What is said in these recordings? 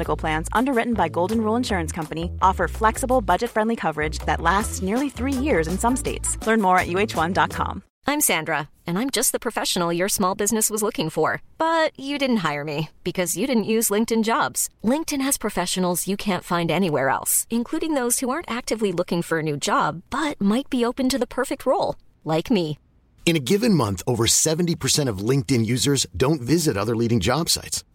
Medical Plans, underwritten by Golden Rule Insurance Company, offer flexible, budget friendly coverage that lasts nearly three years in some states. Learn more at uh1.com. I'm Sandra, and I'm just the professional your small business was looking for. But you didn't hire me because you didn't use LinkedIn jobs. LinkedIn has professionals you can't find anywhere else, including those who aren't actively looking for a new job but might be open to the perfect role, like me. In a given month, over 70% of LinkedIn users don't visit other leading job sites.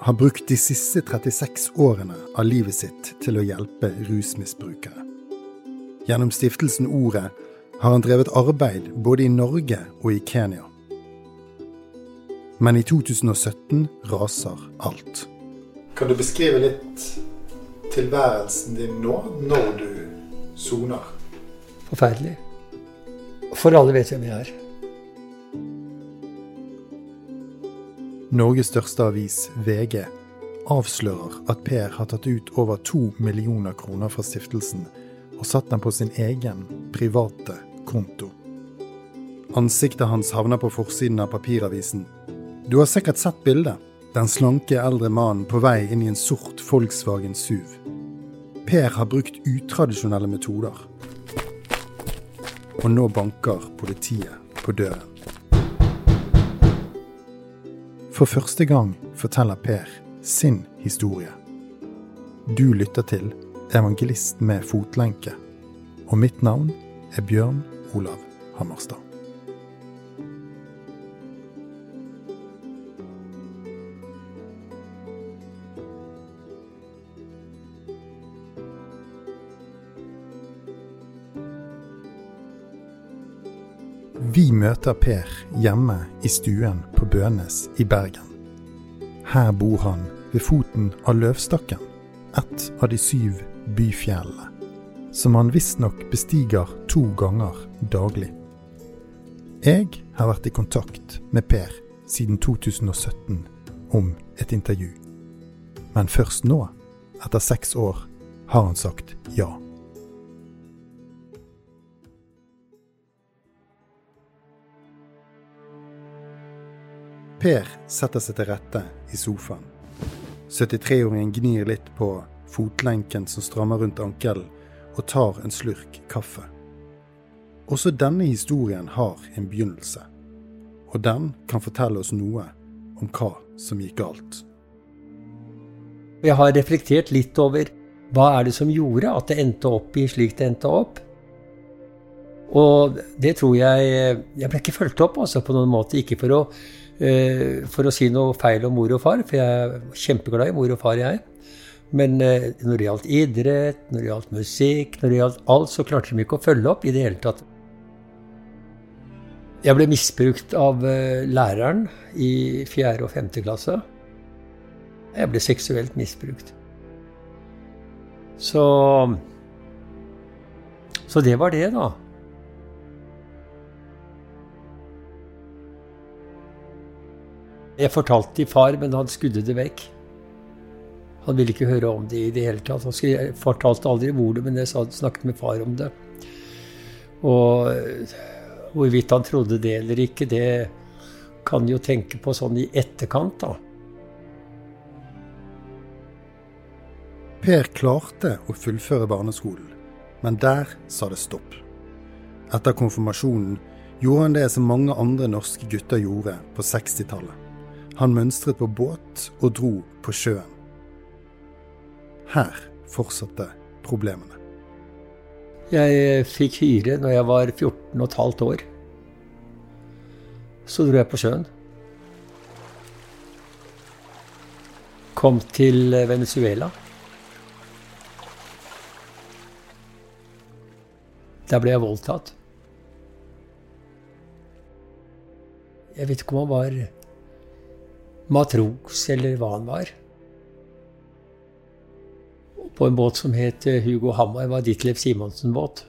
har brukt de siste 36 årene av livet sitt til å hjelpe rusmisbrukere. Gjennom stiftelsen Ordet har han drevet arbeid både i Norge og i Kenya. Men i 2017 raser alt. Kan du beskrive litt tilværelsen din nå, når du soner? Forferdelig. For alle vet hvem jeg er. Norges største avis, VG, avslører at Per har tatt ut over to millioner kroner fra stiftelsen og satt den på sin egen private konto. Ansiktet hans havner på forsiden av papiravisen. Du har sikkert sett bildet. Den slanke eldre mannen på vei inn i en sort Volkswagen SUV. Per har brukt utradisjonelle metoder. Og nå banker politiet på døren. For første gang forteller Per sin historie. Du lytter til Evangelist med fotlenke, og mitt navn er Bjørn Olav Hammerstad. Møter Per hjemme i stuen på Bønes i Bergen. Her bor han ved foten av Løvstakken, ett av de syv byfjellene, som han visstnok bestiger to ganger daglig. Jeg har vært i kontakt med Per siden 2017 om et intervju. Men først nå, etter seks år, har han sagt ja. Per setter seg til rette i sofaen. 73-åringen gnir litt på fotlenken som strammer rundt ankelen, og tar en slurk kaffe. Også denne historien har en begynnelse, og den kan fortelle oss noe om hva som gikk galt. Jeg har reflektert litt over hva er det som gjorde at det endte opp i slik det endte opp. Og det tror jeg Jeg ble ikke fulgt opp altså, på noen måte. Ikke for å, for å si noe feil om mor og far, for jeg er kjempeglad i mor og far, jeg. Men eh, når det gjaldt idrett, når det gjaldt musikk, når det gjaldt alt, så klarte de ikke å følge opp i det hele tatt. Jeg ble misbrukt av eh, læreren i fjerde og femte klasse. Jeg ble seksuelt misbrukt. Så Så det var det, da. Jeg fortalte til far, men han skudde det vekk. Han ville ikke høre om det i det hele tatt. Han fortalte aldri hvor det, men jeg snakket med far om det. Og hvorvidt han trodde det eller ikke, det kan jo tenke på sånn i etterkant, da. Per klarte å fullføre barneskolen, men der sa det stopp. Etter konfirmasjonen gjorde han det som mange andre norske gutter gjorde på 60-tallet. Han mønstret på båt og dro på sjøen. Her fortsatte problemene. Jeg fikk hyre når jeg var 14 15 år. Så dro jeg på sjøen. Kom til Venezuela. Der ble jeg voldtatt. Jeg vet ikke om han var matros, eller hva han var. På en båt som het Hugo Hammer, var Ditlev Simonsen-båt.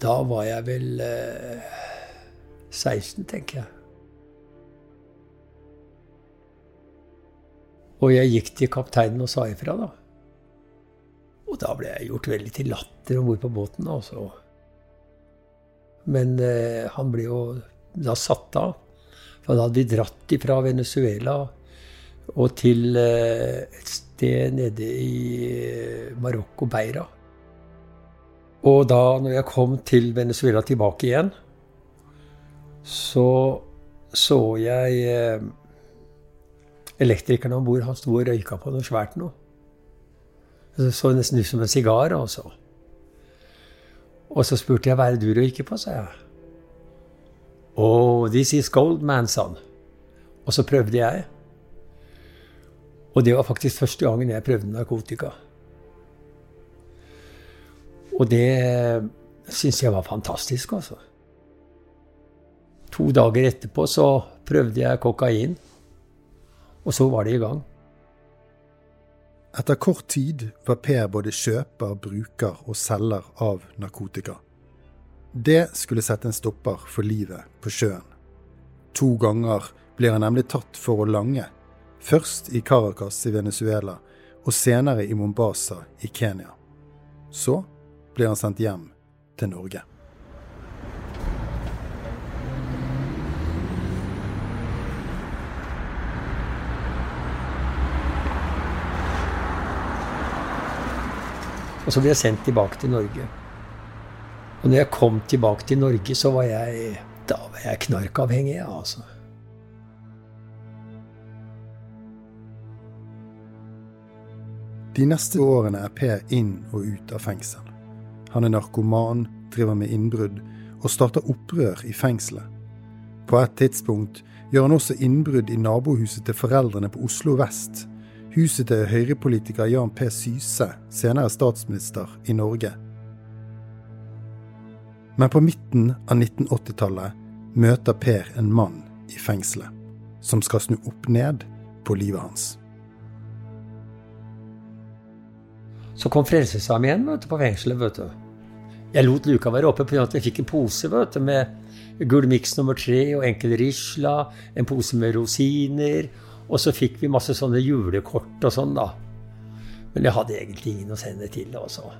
Da var jeg vel eh, 16, tenker jeg. Og jeg gikk til kapteinen og sa ifra, da. Og da ble jeg gjort veldig til latter om bord på båten. Også. Men eh, han ble jo da satt av. For da hadde vi dratt fra Venezuela og til eh, et sted nede i eh, Marokko, Beira. Og da når jeg kom til Venezuela tilbake igjen, så så jeg eh, elektrikeren om bord. Han sto og røyka på noe svært noe. Det så nesten ut som en sigar. Også. Og så spurte jeg hva er det du røyker på, sa jeg. Oh, this is gold man, sa han. Og så prøvde jeg. Og det var faktisk første gangen jeg prøvde narkotika. Og det syns jeg var fantastisk, altså. To dager etterpå så prøvde jeg kokain. Og så var det i gang. Etter kort tid var Per både kjøper, bruker og selger av narkotika. Det skulle sette en stopper for livet på sjøen. To ganger blir han nemlig tatt for å lange. Først i Caracas i Venezuela, og senere i Mombasa i Kenya. Så blir han sendt hjem til Norge. Og så blir jeg sendt tilbake til Norge. Og når jeg kom tilbake til Norge, så var jeg var jeg knarkavhengig, altså. De neste årene er Per inn og ut av fengsel. Han er narkoman, driver med innbrudd og starter opprør i fengselet. På et tidspunkt gjør han også innbrudd i nabohuset til foreldrene på Oslo vest. Huset til høyrepolitiker Jan P. Syse, senere statsminister i Norge. Men på midten av 1980-tallet møter Per en mann i fengselet, som skal snu opp ned på livet hans. Så kom Frelsesarmeen på fengselet. vet du. Jeg lot luka være oppe pga. jeg fikk en pose vet du, med Gull Mix nummer tre og enkel risla, en pose med rosiner. Og så fikk vi masse sånne julekort og sånn, da. Men jeg hadde egentlig ingen å sende til. Også.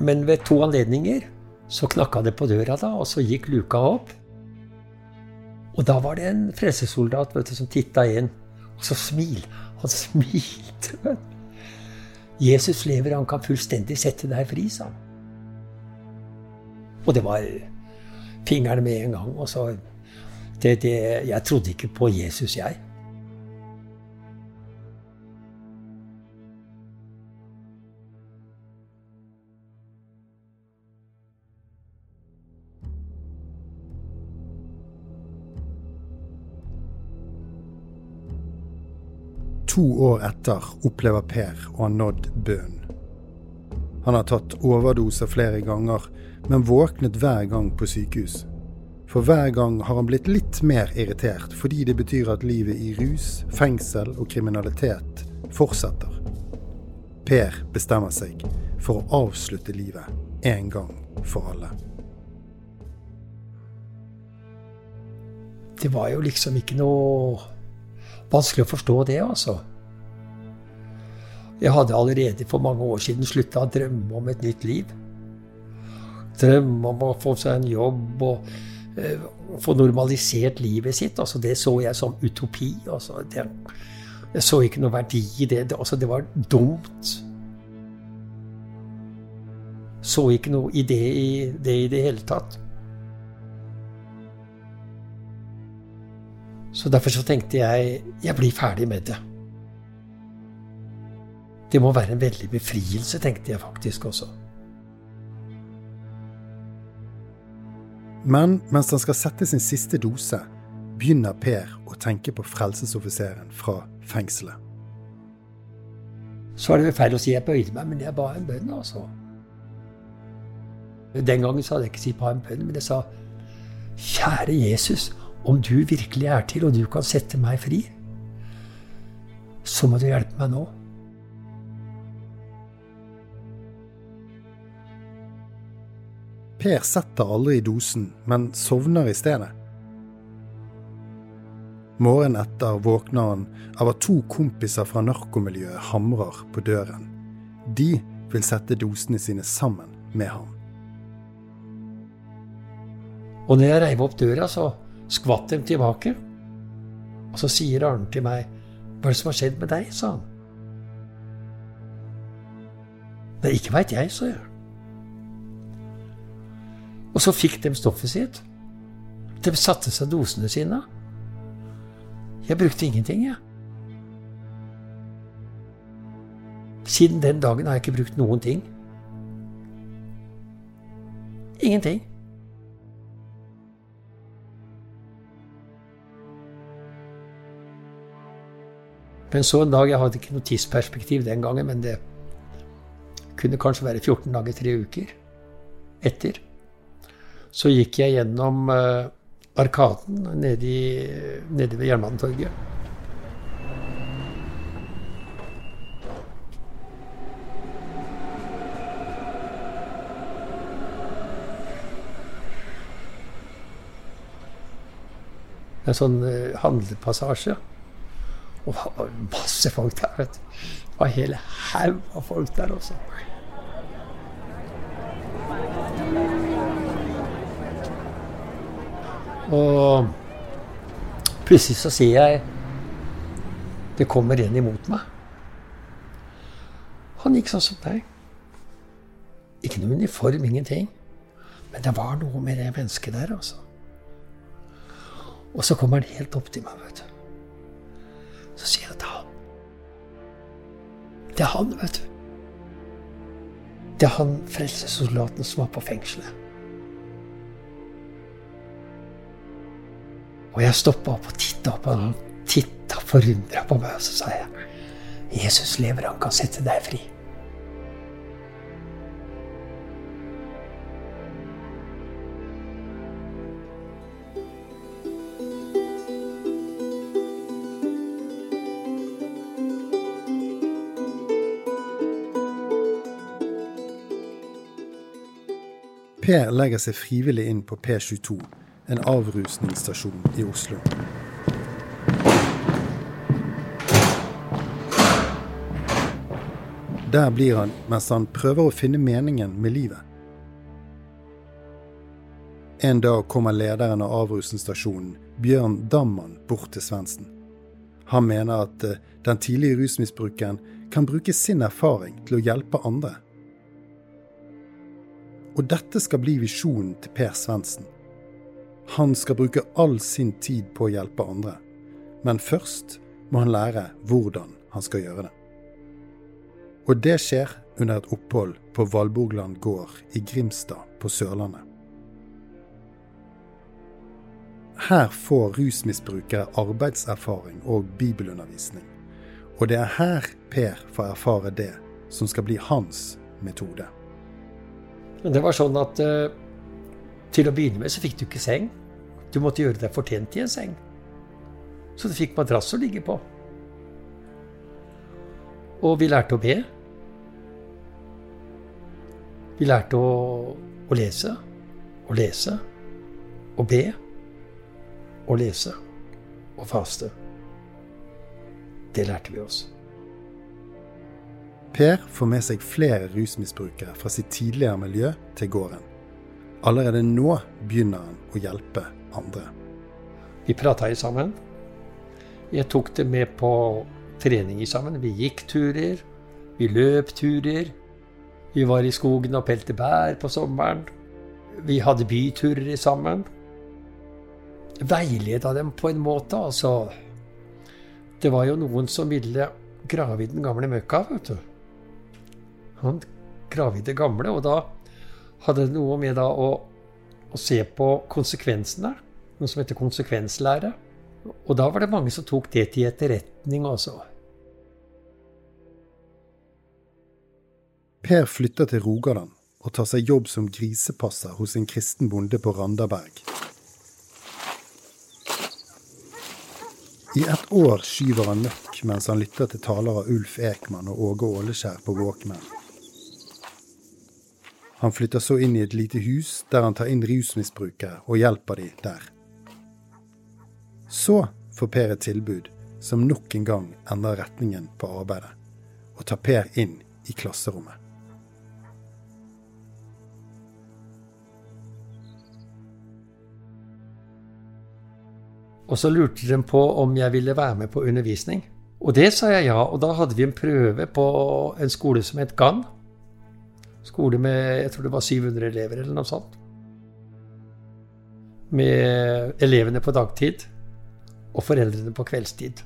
Men ved to anledninger så knakka det på døra, da, og så gikk luka opp. Og da var det en frelsessoldat som titta inn, og så smil. Han smilte. vet. Jesus lever, han kan fullstendig sette deg fri, sa han. Og det var fingrene med en gang. Og så det, det, Jeg trodde ikke på Jesus, jeg. To år etter opplever Per å ha nådd bunnen. Han har tatt overdoser flere ganger, men våknet hver gang på sykehus. For hver gang har han blitt litt mer irritert, fordi det betyr at livet i rus, fengsel og kriminalitet fortsetter. Per bestemmer seg for å avslutte livet en gang for alle. Det var jo liksom ikke noe vanskelig å forstå det, altså. Jeg hadde allerede for mange år siden slutta å drømme om et nytt liv. Drømme om å få seg en jobb og eh, få normalisert livet sitt. Altså, det så jeg som utopi. Altså, det, jeg så ikke noe verdi i det. Det, altså, det var dumt. Så ikke noe idé i det i det hele tatt. Så derfor så tenkte jeg jeg blir ferdig med det. Det må være en veldig befrielse, tenkte jeg faktisk også. Men mens han skal sette sin siste dose, begynner Per å tenke på frelsesoffiseren fra fengselet. Så er det vel feil å si jeg bøyde meg, men jeg ba en bønn, altså. Den gangen så hadde jeg ikke sagt ba en bønn, men jeg sa Kjære Jesus, om du virkelig er til, og du kan sette meg fri, så må du hjelpe meg nå. Per setter aldri i dosen, men sovner i stedet. Morgenen etter våkner han av at to kompiser fra narkomiljøet hamrer på døren. De vil sette dosene sine sammen med ham. Og når jeg reiv opp døra, så skvatt dem tilbake. Og så sier Arne til meg, 'Hva er det som har skjedd med deg?' sa han. Nei, ikke veit jeg, sa jeg. Og så fikk de stoffet sitt. De satte seg dosene sine. Jeg brukte ingenting, jeg. Siden den dagen har jeg ikke brukt noen ting. Ingenting. Men så en dag Jeg hadde ikke noe tidsperspektiv den gangen, men det kunne kanskje være 14 dager, tre uker etter. Så gikk jeg gjennom uh, Arkaden nede, i, nede ved Jernbanetorget. En sånn uh, handlepassasje. Og masse folk der. vet du. Det var hele haug av folk der også. Og plutselig så sier jeg det kommer en imot meg. Han gikk sånn som deg. Ikke noe uniform, ingenting. Men det var noe med det mennesket der, altså. Og så kommer han helt opp til meg, vet du. Så sier jeg til han Det er han, vet du. Det er han frelsessoldaten som var på fengselet. Og jeg stoppa opp og titta opp, og han titta forundra på meg, og så sa jeg Jesus lever, han kan sette deg fri. Per legger seg frivillig inn på P22, en avrusningsstasjon i Oslo. Der blir han mens han prøver å finne meningen med livet. En dag kommer lederen av avrusningsstasjonen, Bjørn Damman, bort til Svendsen. Han mener at eh, den tidlige rusmisbrukeren kan bruke sin erfaring til å hjelpe andre. Og dette skal bli visjonen til Per Svendsen. Han skal bruke all sin tid på å hjelpe andre, men først må han lære hvordan han skal gjøre det. Og det skjer under et opphold på Valborgland gård i Grimstad på Sørlandet. Her får rusmisbrukere arbeidserfaring og bibelundervisning. Og det er her Per får erfare det som skal bli hans metode. Det var sånn at uh, til å begynne med så fikk du ikke seng. Du måtte gjøre deg fortjent i en seng. Så du fikk madrass å ligge på. Og vi lærte å be. Vi lærte å, å lese og lese og be og lese og faste. Det lærte vi oss. Per får med seg flere rusmisbrukere fra sitt tidligere miljø til gården. Allerede nå begynner han å hjelpe andre. Vi prata sammen. Jeg tok det med på trening sammen. Vi gikk turer. Vi løp turer. Vi var i skogen og pelte bær på sommeren. Vi hadde byturer sammen. veileda dem på en måte. Altså, det var jo noen som ville grave i den gamle møkka, vet du. Han det gamle, og da hadde det noe med å, å se på konsekvensene. Noe som heter konsekvenslære. Og da var det mange som tok det til etterretning også. Per flytter til Rogaland og tar seg jobb som grisepasser hos en kristen bonde på Randaberg. I et år skyver han møkk mens han lytter til taler av Ulf Ekman og Åge Åleskjær på Walkman. Han flytter så inn i et lite hus der han tar inn rusmisbrukere og hjelper de der. Så får Per et tilbud som nok en gang endrer retningen på arbeidet, og tar Per inn i klasserommet. Og så lurte de på om jeg ville være med på undervisning. Og det sa jeg ja, og da hadde vi en prøve på en skole som het GAN. Skole med jeg tror det var 700 elever eller noe sånt. Med elevene på dagtid og foreldrene på kveldstid.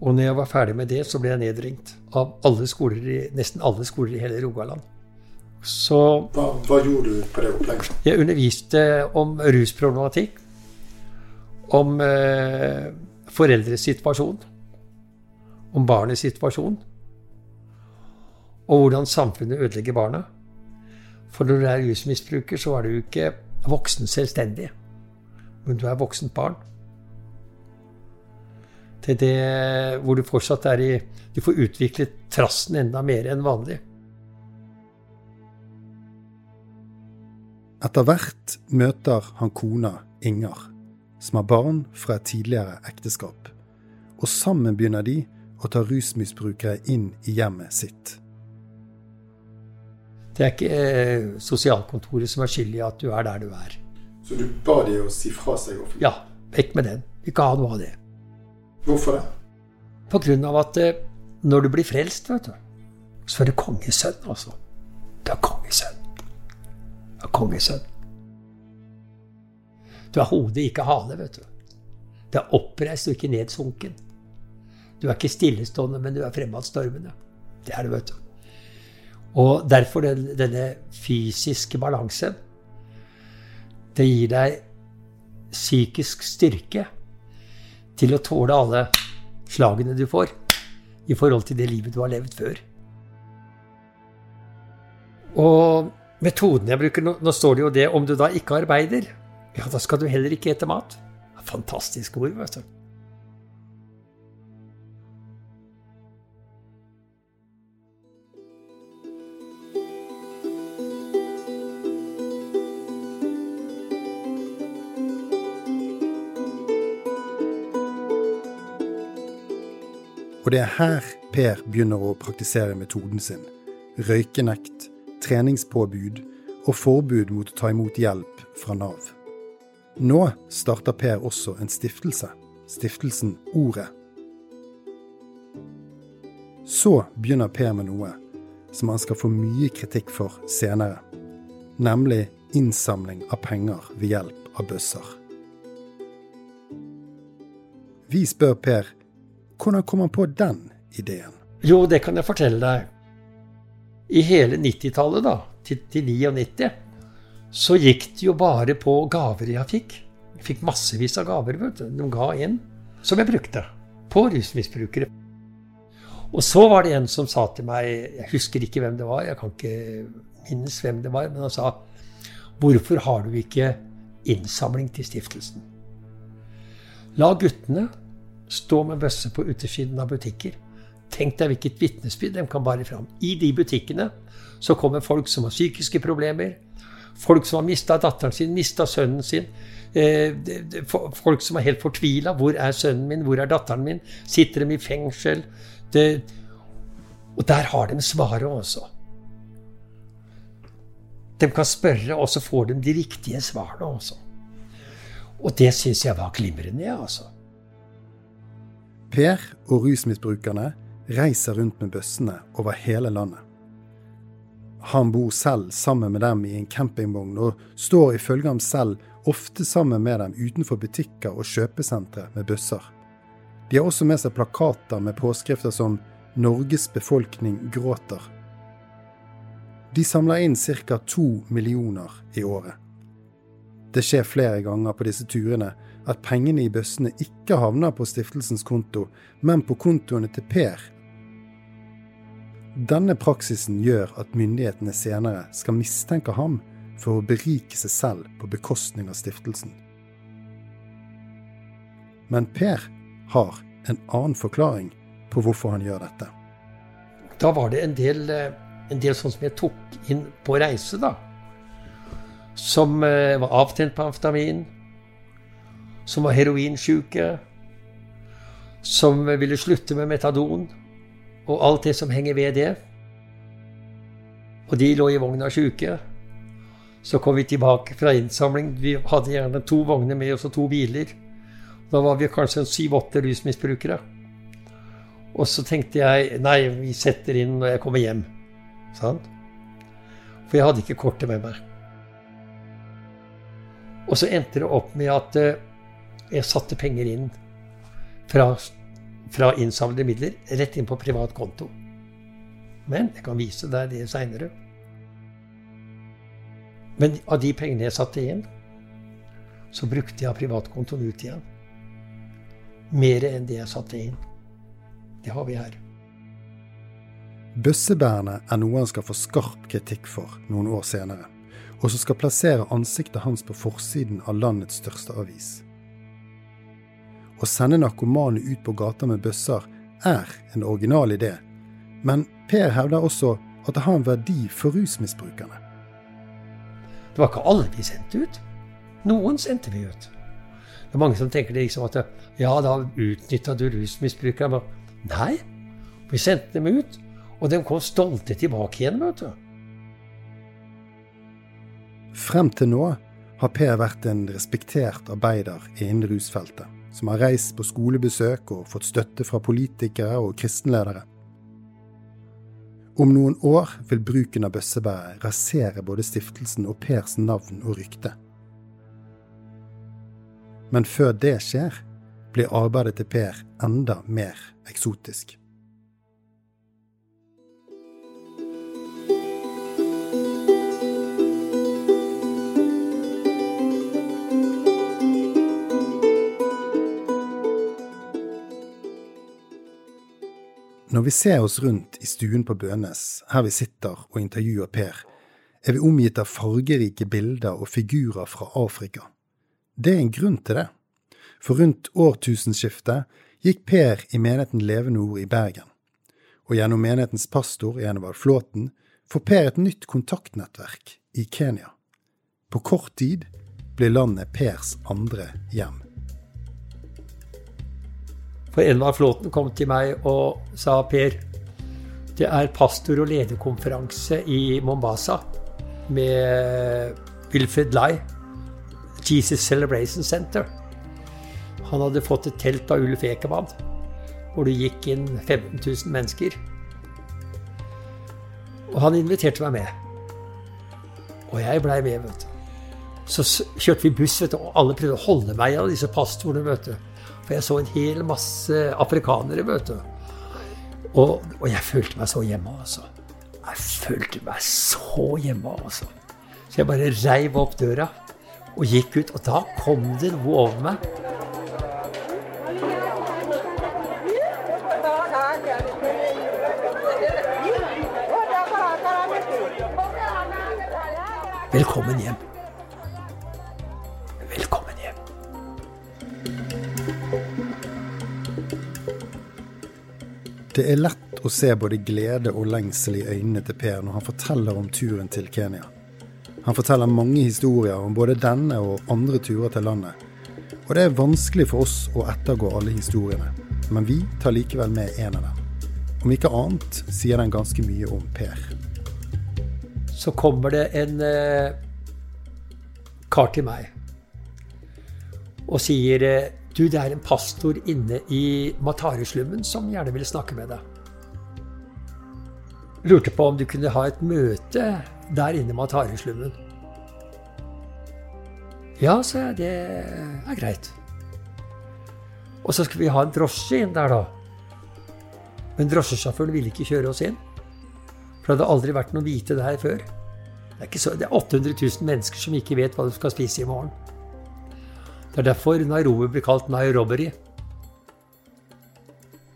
Og når jeg var ferdig med det, så ble jeg nedringt av alle skoler i, nesten alle skoler i hele Rogaland. Så hva, hva gjorde du på det opplegget? Jeg underviste om rusproblematikk om eh, foreldres situasjon, om barnets situasjon, og hvordan samfunnet ødelegger barna. For når du er rusmisbruker, så er du ikke voksen selvstendig, men du er voksent barn. Til det hvor du fortsatt er i Du får utviklet trassen enda mer enn vanlig. Etter hvert møter han kona Inger som har barn fra et tidligere ekteskap. Og sammen begynner de å ta rusmisbrukere inn i hjemmet sitt. Det er ikke eh, sosialkontoret som er skyld i at du er der du er. Så du ba de å si fra seg offentlig? Ja. Vekk med den. Vil ikke ha noe av det. Hvorfor det? På grunn av at eh, når du blir frelst, vet du, så er du kongesønn, altså. Du er kongesønn. Du er kongesønn. Du er hodet, ikke hale, vet du. Du er oppreist og ikke nedsunken. Du er ikke stillestående, men du er fremadstormende. Det er du, vet du. Og derfor den, denne fysiske balansen. Det gir deg psykisk styrke til å tåle alle slagene du får i forhold til det livet du har levd før. Og metoden jeg bruker nå, nå står det jo det om du da ikke arbeider. Ja, da skal du heller ikke ete mat. Fantastisk ord, vet du. Og det er her Per begynner å praktisere metoden sin. Røykenekt, treningspåbud og forbud mot å ta imot hjelp fra Nav. Nå starter Per også en stiftelse, stiftelsen Ordet. Så begynner Per med noe som han skal få mye kritikk for senere, nemlig innsamling av penger ved hjelp av bøsser. Vi spør Per hvordan kom han på den ideen? Jo, det kan jeg fortelle deg. I hele 90-tallet, da, til, til 99, så gikk det jo bare på gaver jeg fikk. Jeg fikk massevis av gaver. vet du. De ga inn. Som jeg brukte på rusmisbrukere. Og så var det en som sa til meg Jeg husker ikke hvem det var, jeg kan ikke minnes hvem det var, men han sa Hvorfor har du ikke innsamling til stiftelsen? La guttene stå med bøsse på utersiden av butikker. Tenk deg hvilket vitnesbyrd de kan bære fram. I de butikkene så kommer folk som har psykiske problemer, Folk som har mista datteren sin, mista sønnen sin. Eh, folk som er helt fortvila. 'Hvor er sønnen min? Hvor er datteren min?' Sitter de i fengsel? Det, og der har de svaret også. De kan spørre, og så får de de riktige svarene også. Og det syns jeg var glimrende, altså. Per og rusmisbrukerne reiser rundt med bøssene over hele landet. Han bor selv sammen med dem i en campingvogn, og står ifølge ham selv ofte sammen med dem utenfor butikker og kjøpesentre med bøsser. De har også med seg plakater med påskrifter som 'Norges befolkning gråter'. De samler inn ca. to millioner i året. Det skjer flere ganger på disse turene at pengene i bøssene ikke havner på stiftelsens konto, men på kontoene til Per. Denne praksisen gjør at myndighetene senere skal mistenke ham for å berike seg selv på bekostning av stiftelsen. Men Per har en annen forklaring på hvorfor han gjør dette. Da var det en del, eh, en del sånn som jeg tok inn på reise, da. Som eh, var avtent på amfetamin. Som var heroinsjuke. Som ville slutte med metadon. Og alt det som henger ved det. Og de lå i vogna sjuke. Så kom vi tilbake fra innsamling. Vi hadde gjerne to vogner med oss og to biler. Da var vi kanskje syv-åtte rusmisbrukere. Og så tenkte jeg nei, vi setter inn når jeg kommer hjem. Sant? For jeg hadde ikke kortet med meg. Og så endte det opp med at eh, jeg satte penger inn fra, fra innsamlede midler rett inn på privat konto. Men jeg kan vise deg det seinere. Men av de pengene jeg satte inn, så brukte jeg privatkontoen ut igjen. Mer enn det jeg satte inn. Det har vi her. Bøssebærene er noe han skal få skarp kritikk for noen år senere, og som skal plassere ansiktet hans på forsiden av landets største avis. Å sende narkomane ut på gata med bøsser er en original idé, men Per hevder også at det har en verdi for rusmisbrukerne. Det var ikke alle vi sendte ut. Noen sendte vi ut. Det er mange som tenker det liksom at ja, da utnytta du rusmisbrukerne. Nei, vi sendte dem ut, og de kom stolte tilbake igjen. vet du. Frem til nå har Per vært en respektert arbeider innen rusfeltet, som har reist på skolebesøk og fått støtte fra politikere og kristenledere. Om noen år vil bruken av bøssebæret rasere både stiftelsen og Pers navn og rykte. Men før det skjer, blir arbeidet til Per enda mer eksotisk. Når vi ser oss rundt i stuen på Bønes, her vi sitter og intervjuer Per, er vi omgitt av fargerike bilder og figurer fra Afrika. Det er en grunn til det. For rundt årtusenskiftet gikk Per i menigheten Levende Ord i Bergen. Og gjennom menighetens pastor, Enevald Flåten, får Per et nytt kontaktnettverk i Kenya. På kort tid blir landet Pers andre hjem. For Envar Flåten kom til meg og sa Per, det er pastor- og lederkonferanse i Mombasa med Wilfred Lai, Jesus Celebration Center. Han hadde fått et telt av Ulf Ekemann, hvor det gikk inn 15 000 mennesker. Og han inviterte meg med. Og jeg blei med, vet du. Så kjørte vi buss, vet du, og alle prøvde å holde meg av disse pastorene, vet du. For jeg så en hel masse afrikanere, vet du. Og, og, jeg følte meg så hjemme, altså. Jeg følte meg så hjemme, altså. Så jeg bare reiv opp døra og gikk ut. Og da kom det noe over meg. Velkommen hjem. Det er lett å se både glede og lengsel i øynene til Per når han forteller om turen til Kenya. Han forteller mange historier om både denne og andre turer til landet. Og det er vanskelig for oss å ettergå alle historiene, men vi tar likevel med en av dem. Om ikke annet sier den ganske mye om Per. Så kommer det en eh, kar til meg og sier eh, du, det er en pastor inne i Matareslummen som gjerne vil snakke med deg. Lurte på om du kunne ha et møte der inne i Matareslummen. Ja, sa jeg, det er greit. Og så skulle vi ha en drosje inn der, da. Men drosjesjåføren ville ikke kjøre oss inn. For det hadde aldri vært noen hvite der før. Det er, så, det er 800 000 mennesker som ikke vet hva de skal spise i morgen. Det er derfor Nairobi blir kalt Nairobi.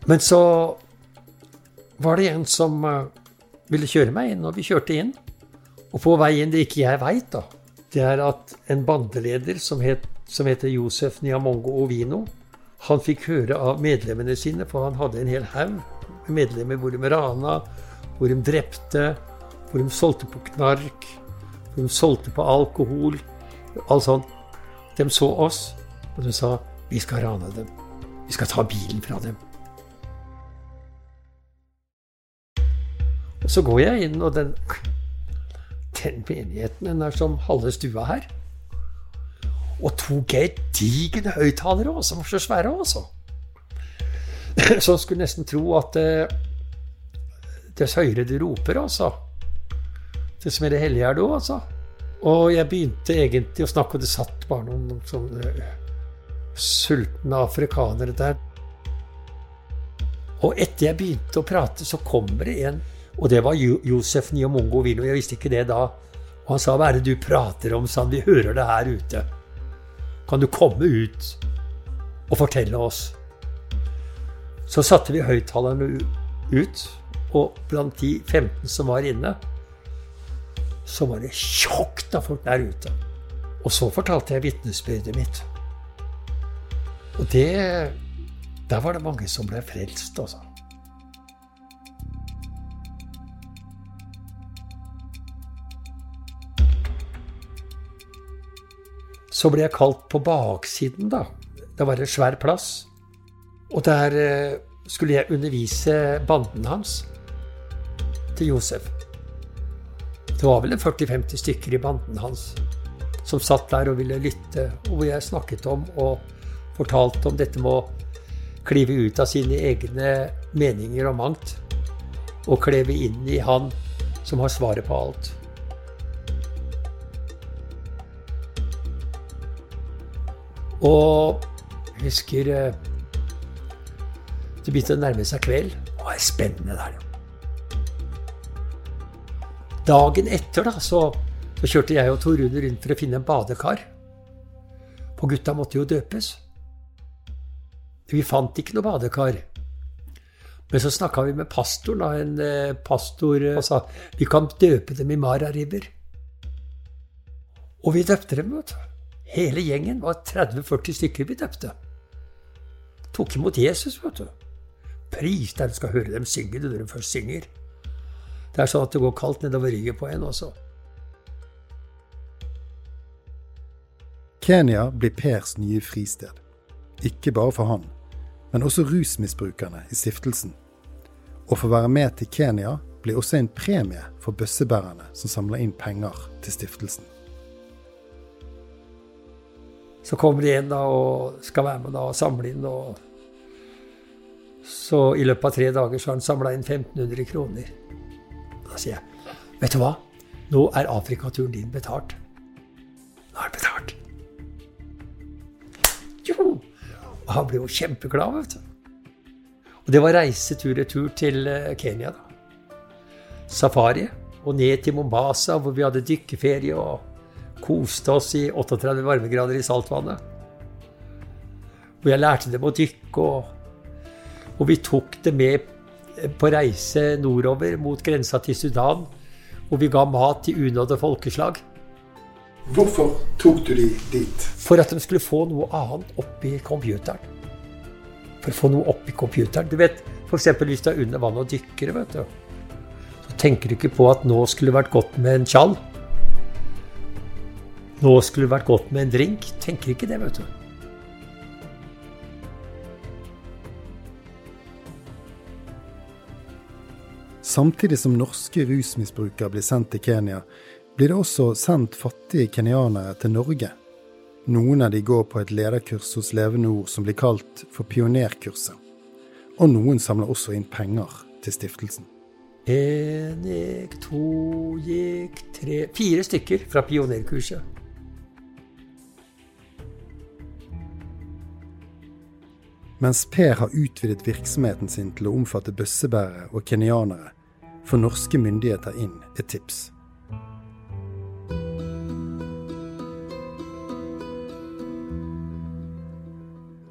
Men så var det en som uh, ville kjøre meg inn, og vi kjørte inn. Og på vei inn, det ikke jeg veit, da, det er at en bandeleder som, het, som heter Josef Niamongo Ovino, han fikk høre av medlemmene sine, for han hadde en hel haug med medlemmer hvor de rana, hvor de drepte, hvor de solgte på knark, hvor de solgte på alkohol. Alt sånt. De så oss, og de sa vi skal rane dem. Vi skal ta bilen fra dem. Og så går jeg inn, og den, den menigheten den er som halve stua her. Og to gedigne høyttalere som var så svære, også. Så skulle nesten tro at eh, dess høyere du roper, altså, dess mer hellig er du, altså. Og jeg begynte egentlig å snakke, og det satt bare noen sånne sultne afrikanere der. Og etter jeg begynte å prate, så kommer det en og det var Josef Niomongo Vino. Jeg visste ikke det da. Og han sa 'Hva er det du prater om?' sa han. 'Vi hører det her ute. Kan du komme ut og fortelle oss?' Så satte vi høyttalerne ut, og blant de 15 som var inne, så var det tjokt av folk der ute. Og så fortalte jeg vitnesbyrdet mitt. Og det Der var det mange som ble frelst, altså. Så ble jeg kalt på baksiden, da. Det var en svær plass. Og der eh, skulle jeg undervise banden hans til Josef. Det var vel en 40-50 stykker i banden hans som satt der og ville lytte, og hvor jeg snakket om og fortalte om dette med å klive ut av sine egne meninger og mangt, og kleve inn i Han som har svaret på alt. Og jeg husker eh, det begynte å nærme seg kveld. Det var spennende der, jo. Dagen etter da, så, så kjørte jeg og Tor Rune rundt for å finne en badekar. For gutta måtte jo døpes. Vi fant ikke noe badekar. Men så snakka vi med pastoren, da, en eh, pastor, og sa vi kan døpe dem i Mara River. Og vi døpte dem, vet du. Hele gjengen var 30-40 stykker vi døpte. Tok imot Jesus, vet du. Pris der du skal høre dem synge når de først synger. Det er sånn at det går kaldt nedover ryggen på en også. Kenya blir Pers nye fristed. Ikke bare for han, men også rusmisbrukerne i stiftelsen. Å få være med til Kenya blir også en premie for bøssebærerne som samler inn penger til stiftelsen. Så kommer de igjen da og skal være med da og samle inn. og Så i løpet av tre dager så har han samla inn 1500 kroner. Da sier jeg, vet du hva? Nå er Afrikaturen din betalt. Nå er den betalt. Jo! Og han ble jo kjempeglad, vet du. Og det var reise tur-retur til eh, Kenya, da. Safari. Og ned til Mombasa, hvor vi hadde dykkeferie. og koste oss i 38 varmegrader i saltvannet. Og jeg lærte dem å dykke, og, og vi tok det med på reise nordover mot grensa til Sudan, hvor vi ga mat til unådde folkeslag. Hvorfor tok du de dit? For at de skulle få noe annet oppi computeren. For å få noe oppi computeren. Du vet, F.eks. hvis du er under vann og dykker, vet du, så tenker du ikke på at nå skulle det vært godt med en tjall. Nå skulle det vært godt med en drink. Tenker ikke det, vet du. Samtidig som norske rusmisbrukere blir sendt til Kenya, blir det også sendt fattige kenyanere til Norge. Noen av de går på et lederkurs hos Levende Ord som blir kalt for Pionerkurset. Og noen samler også inn penger til stiftelsen. En gikk, to gikk, tre Fire stykker fra pionerkurset. Mens Per har utvidet virksomheten sin til å omfatte bøssebærere og kenyanere, får norske myndigheter inn et tips.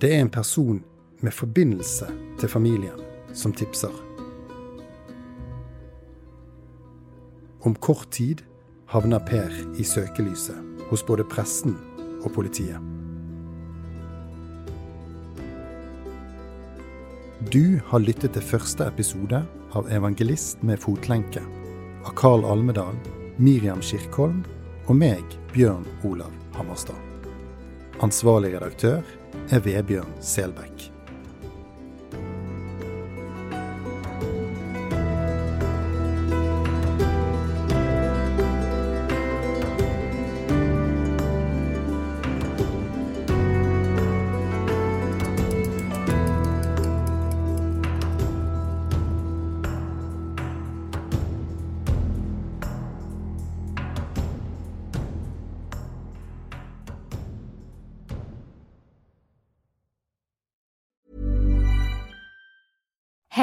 Det er en person med forbindelse til familien som tipser. Om kort tid havner Per i søkelyset hos både pressen og politiet. Du har lyttet til første episode av Evangelist med fotlenke av Carl Almedal, Miriam Kirkholm og meg, Bjørn Olav Hammerstad. Ansvarlig redaktør er Vebjørn Selbekk.